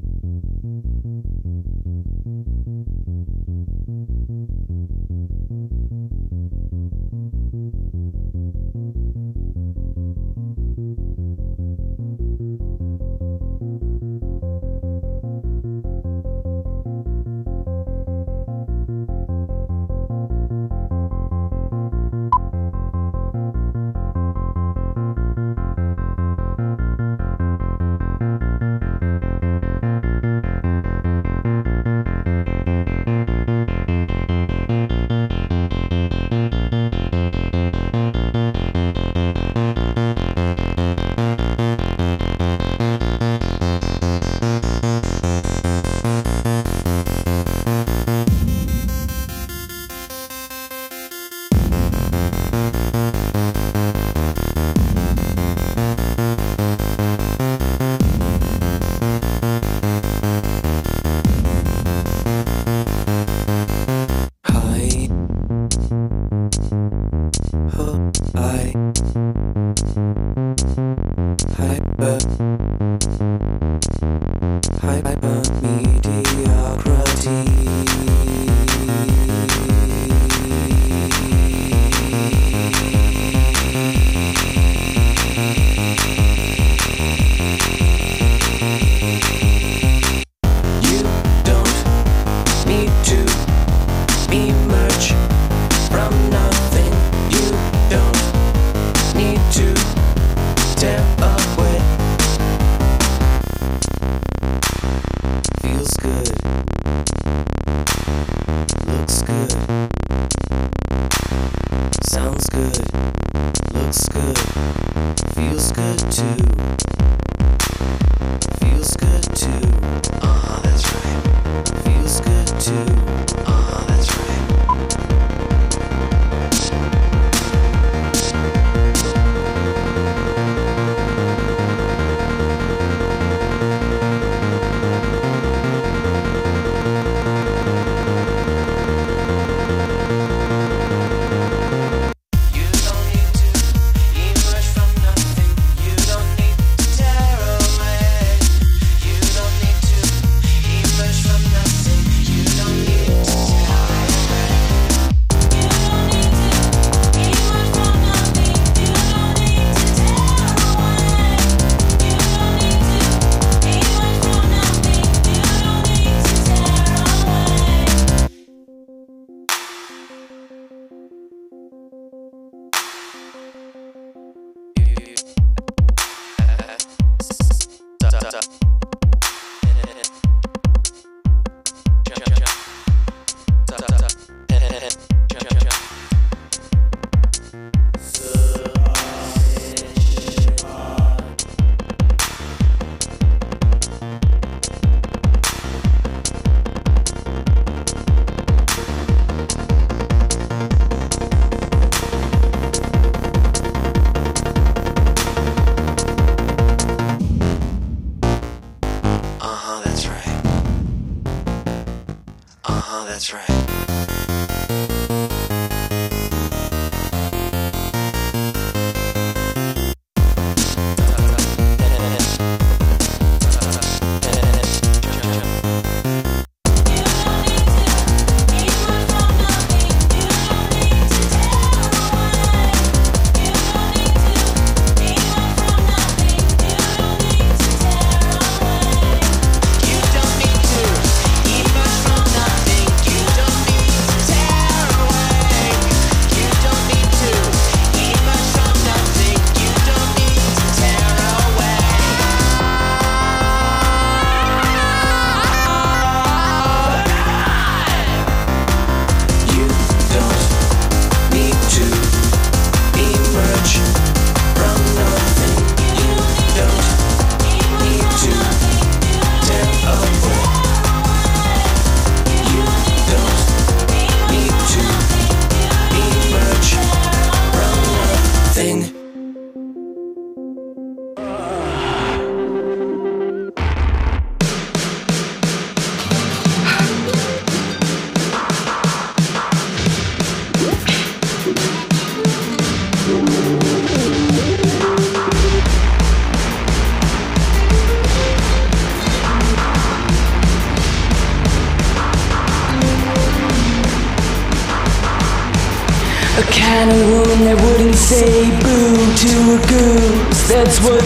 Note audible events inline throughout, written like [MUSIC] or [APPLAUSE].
Thank you. That's what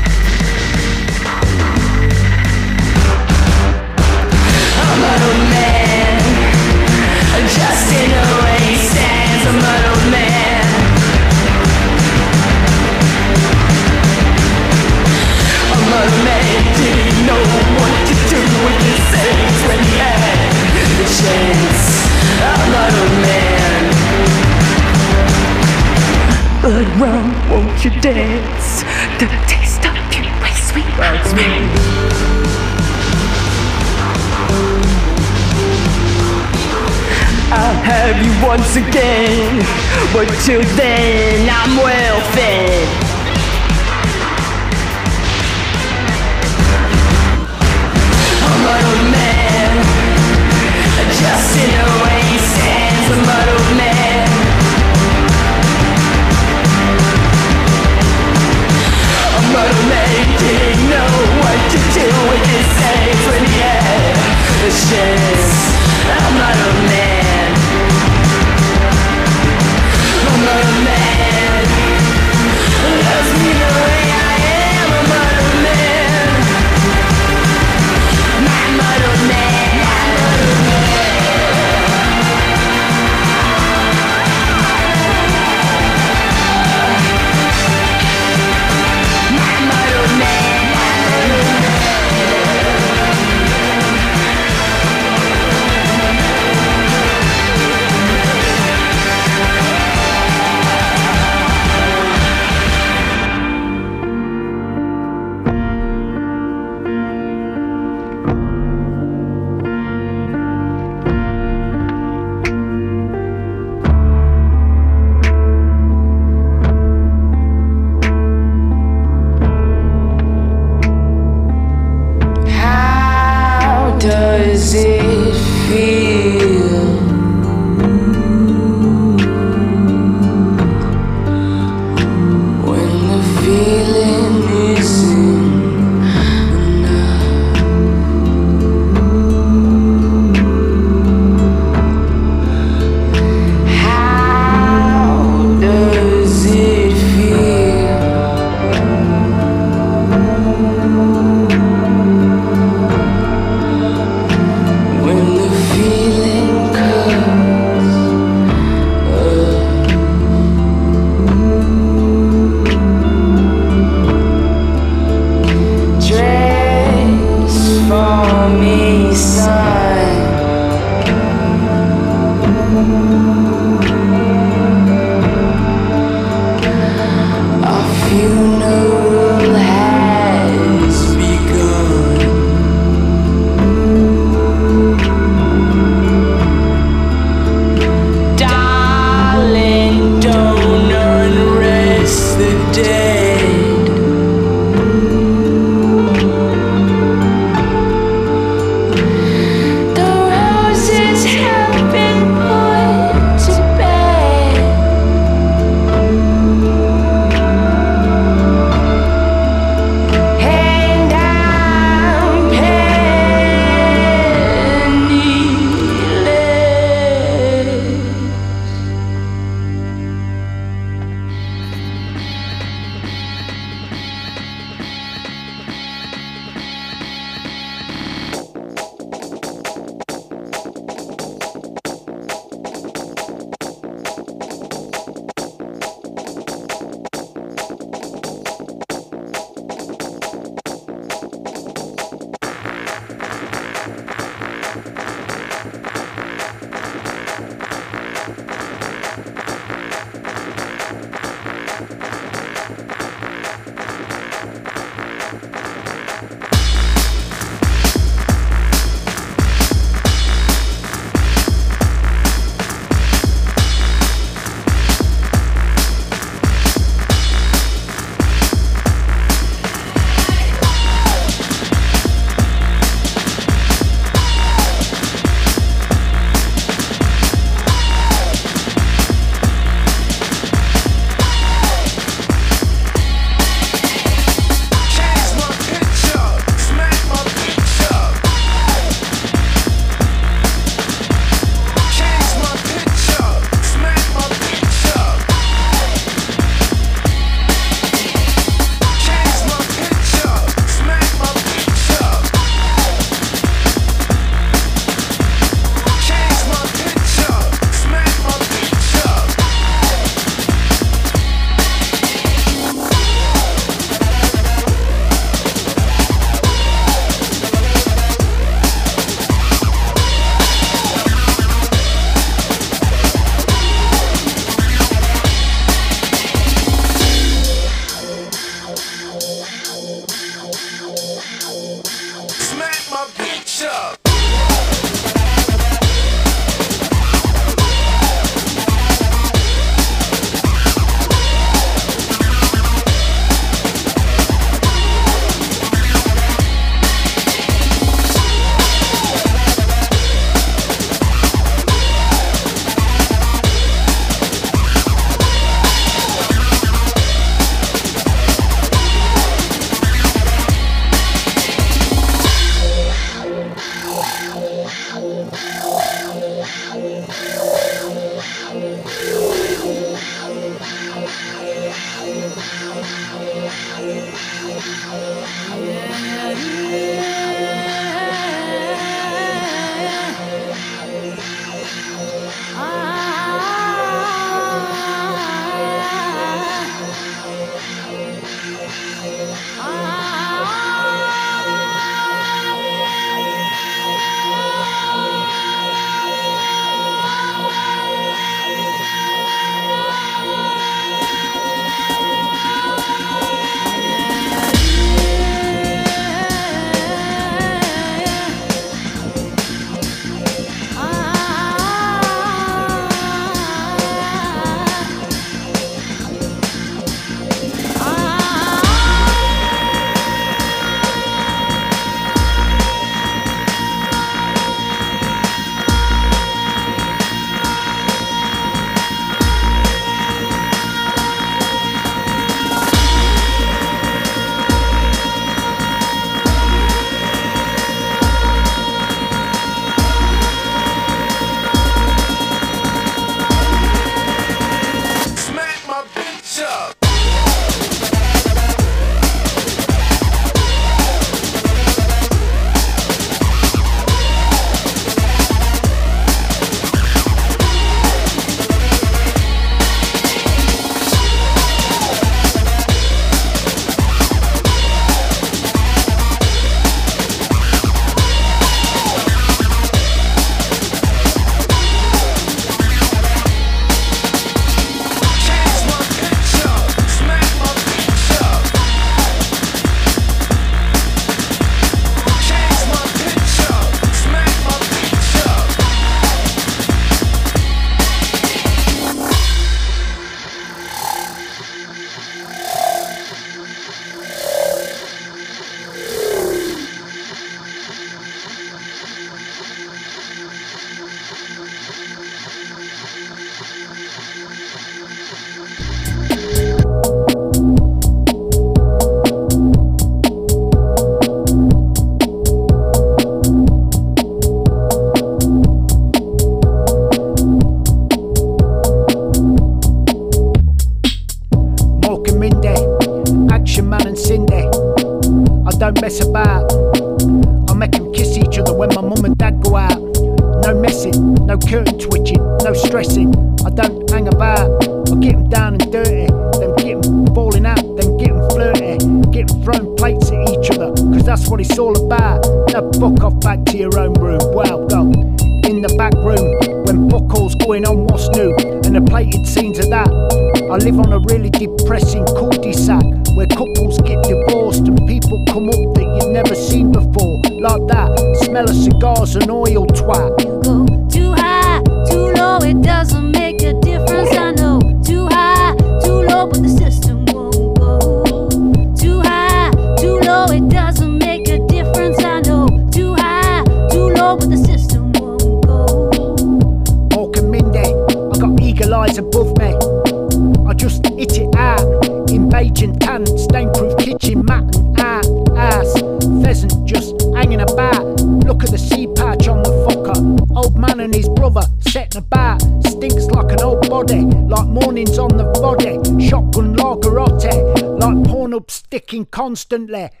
constantly.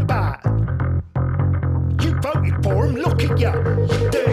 About. You voted for him, look at you, you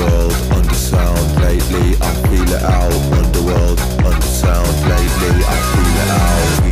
underworld, on the sound lately, I feel it out. Underworld, on the sound lately, I feel it out.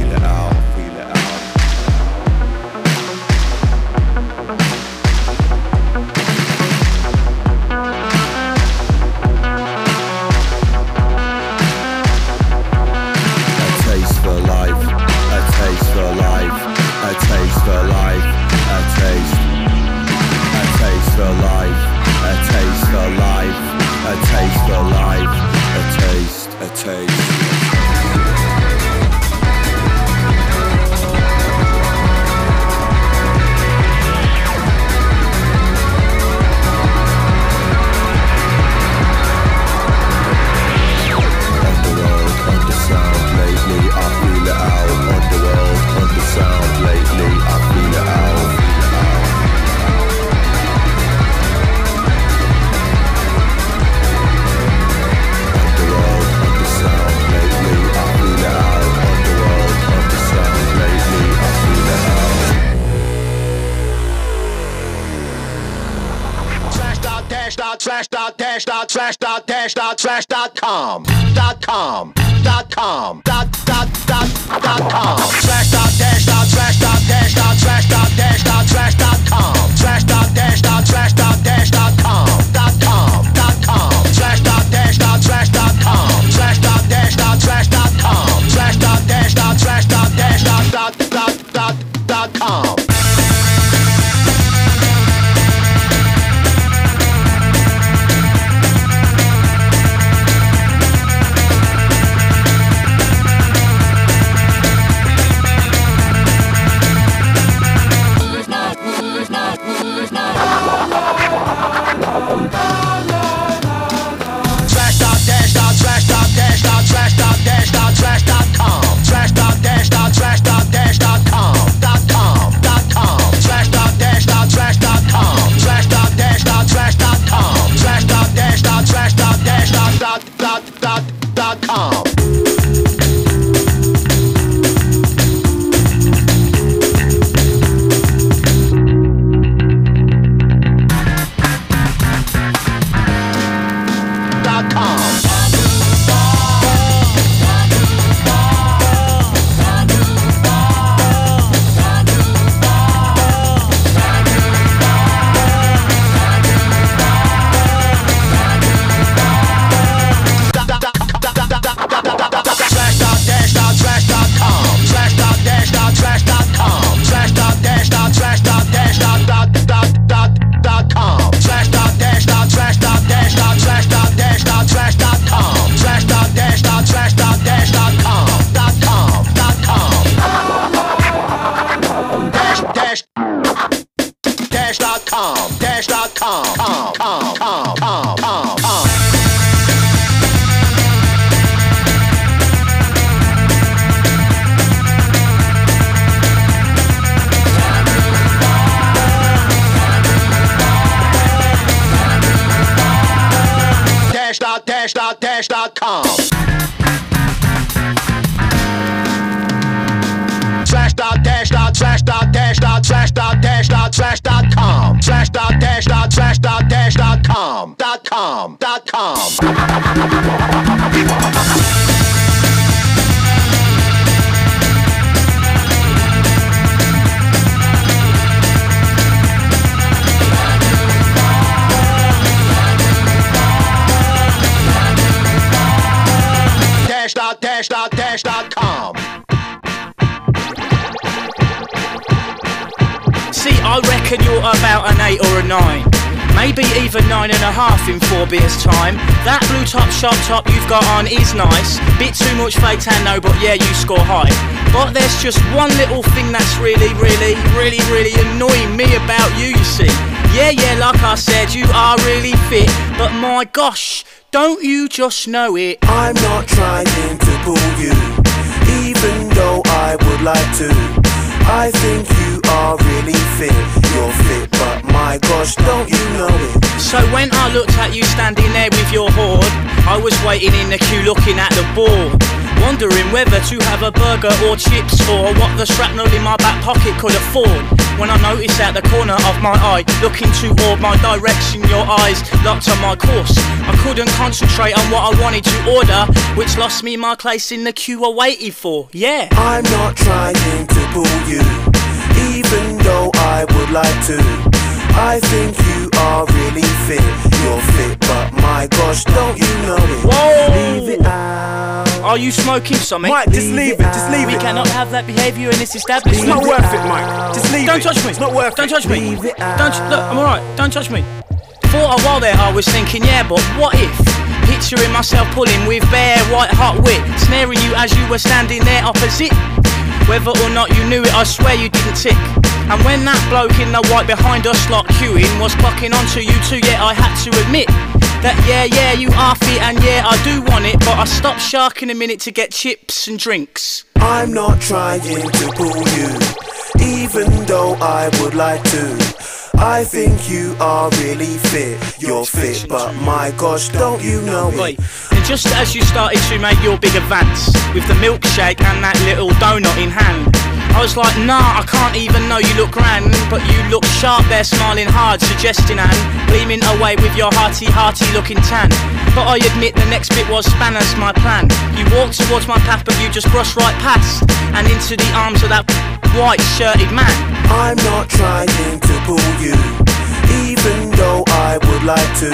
trash. dash dot dash dot com. Slash dot dash dot slash dot dash dot slash dot dash dot slash dot com slash dot dash dot slash dot dash dot com dot com. Dot com. Thought about an eight or a nine. Maybe even nine and a half in four beers time. That blue Topshop top you've got on is nice. Bit too much fake tan no, but yeah, you score high. But there's just one little thing that's really, really, really, really annoying me about you, you see. Yeah, yeah, like I said, you are really fit. But my gosh, don't you just know it? I'm not trying to pull you, even though I would like to. I think you are really fit, you're fit, but my gosh, don't you know it? So when I looked at you standing there with your hoard, I was waiting in the queue looking at the board. Wondering whether to have a burger or chips or what the shrapnel in my back pocket could afford. When I noticed at the corner of my eye, looking toward my direction, your eyes locked on my course. I couldn't concentrate on what I wanted to order, which lost me my place in the queue I waited for. Yeah. I'm not trying to pull you, even though I would like to. I think you are really fit, you're fit, but my gosh, don't you know it? Whoa! Leave it out. Are you smoking something? Mike, just leave it, just leave it. We cannot have that behaviour in this establishment. It's not worth it, Mike. Just leave it Don't touch me. It's not worth Don't it. touch me. Leave it Don't look. I'm alright. Don't touch me. For a while there, I was thinking, yeah, but what if? Picturing myself pulling with bare white hot wit, snaring you as you were standing there opposite. Whether or not you knew it, I swear you didn't tick. And when that bloke in the white behind us lot queuing was clocking onto you too, yeah, I had to admit that yeah, yeah, you are fit and yeah, I do want it, but I stopped sharking a minute to get chips and drinks. I'm not trying to pull you, even though I would like to. I think you are really fit, you're fit, but my gosh, don't you know it? And just as you started to make your big advance with the milkshake and that little donut in hand, I was like, nah, I can't even know you look grand, but you look sharp there, smiling hard, suggesting and gleaming away with your hearty, hearty looking tan. But I admit the next bit was spanners my plan. You walked towards my path, but you just brushed right past and into the arms of that white shirted man. I'm not trying to pull you, even though I would like to.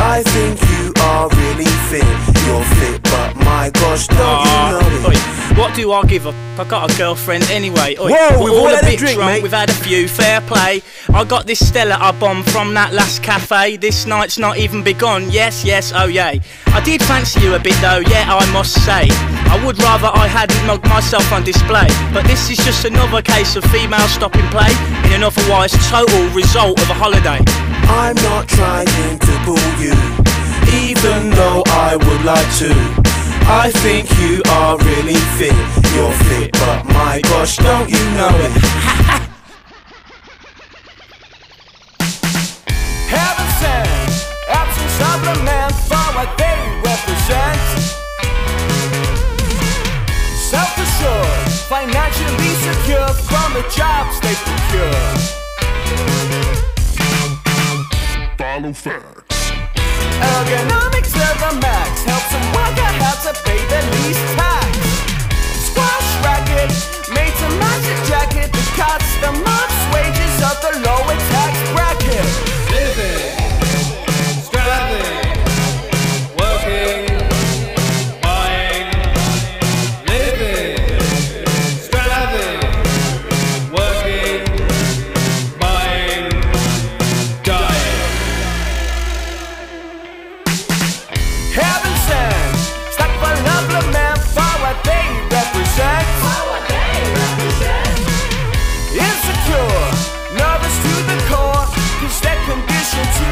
I think you are really fit, you're fit, but my gosh, don't Ah, you know oi, it? What do I give a? I got a girlfriend anyway. Oi, Whoa, we're we've all all a had a bit drink, drunk. mate. We've had a few. Fair play. I got this Stella I bombed from that last cafe. This night's not even begun. Yes, yes, oh yay. I did fancy you a bit though. Yeah, I must say. I would rather I hadn't mugged myself on display. But this is just another case of female stopping play in an otherwise total result of a holiday. I'm not trying to pull you, even though I would like to. I think you are really fit, you're fit, but my gosh, don't you know it? [LAUGHS] Heaven sent, absence of lament for what they represent. Self-assured, financially secure from the jobs they procure. Follow facts. Ergonomics to the max helps them work out how to pay the least tax. Squash racket, made to match a jacket that cuts the month's wages of the lower tax bracket. Living, should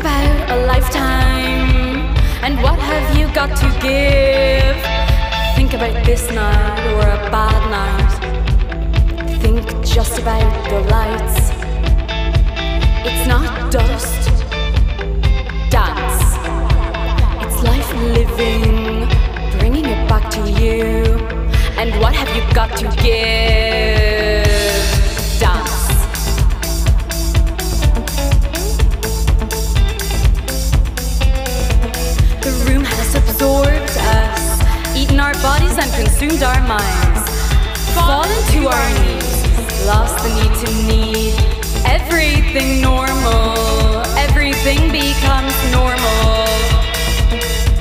about a lifetime. And what have you got to give? Think about this night or a bad night. Think just about the lights. It's not dust. Dance. It's life living, bringing it back to you. And what have you got to give? Room has absorbed us, eaten our bodies and consumed our minds. Fallen to our knees, lost the need to need everything normal. Everything becomes normal.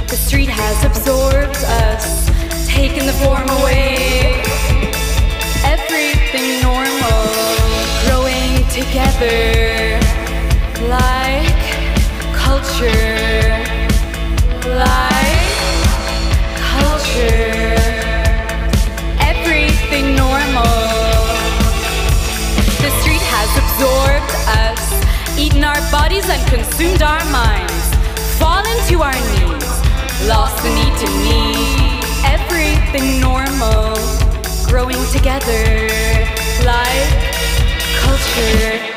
The street has absorbed us, taken the form away. Everything normal, growing together like culture, like. Everything normal. The street has absorbed us, eaten our bodies and consumed our minds. Fallen to our knees, lost the need to need everything normal. Growing together like culture.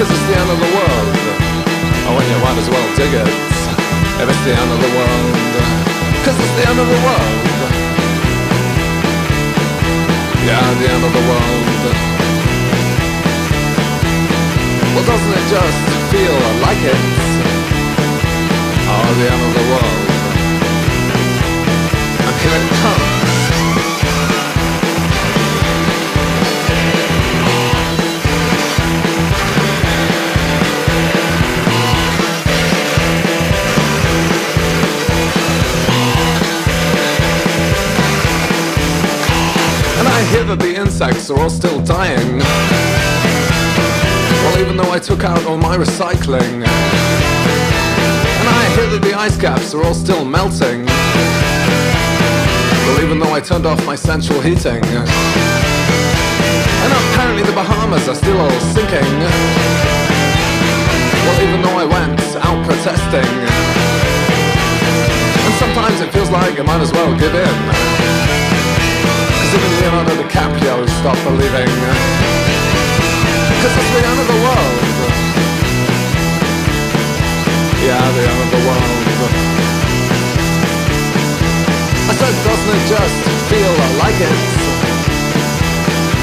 Cause it's the end of the world. Oh, when you might as well dig it If it's the end of the world. Cause it's the end of the world. Yeah, the end of the world. Well, doesn't it just feel like it? Oh, the end of the world. And here it comes hear that the insects are all still dying. Well, even though I took out all my recycling. And I hear that the ice caps are all still melting. Well, even though I turned off my central heating. And apparently the Bahamas are still all sinking. Well, even though I went out protesting. And sometimes it feels like I might as well give in. Even Leonardo DiCaprio stopped believing. Cause it's the end of the world. Yeah, the end of the world. I said, doesn't it just feel like it?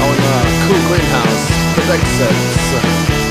Oh, uh, in the cool greenhouse predicts it.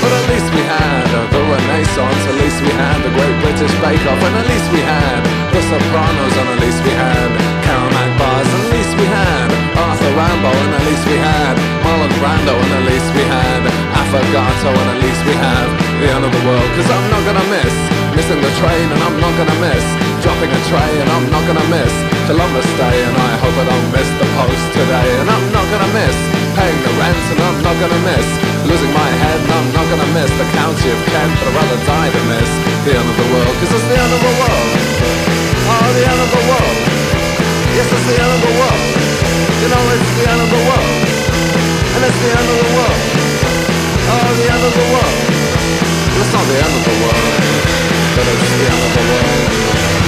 But at least we had the Renaissance, at least we had the Great British Bake Off, and at least we had The Sopranos, and at least we had Caramac bars, and at least we had Arthur Rimbaud, and at least we had Marlon Brando, and at least we had Affogato, and at least we have the end of the world. Cause I'm not gonna miss missing the train, and I'm not gonna miss dropping a tray, and I'm not gonna miss Columbus Day, and I hope I don't miss the post today, and I'm not gonna miss paying the rent, and I'm not gonna miss losing my head, and I'm not gonna miss the county of Kent, but I'd rather die than miss the end of the world, cause it's the end of the world. Oh, the end of the world. Yes, it's the end of the world. You know, it's the end of the world. And it's the end of the world. Oh, the end of the world. It's not the end of the world, but it's the end of the world.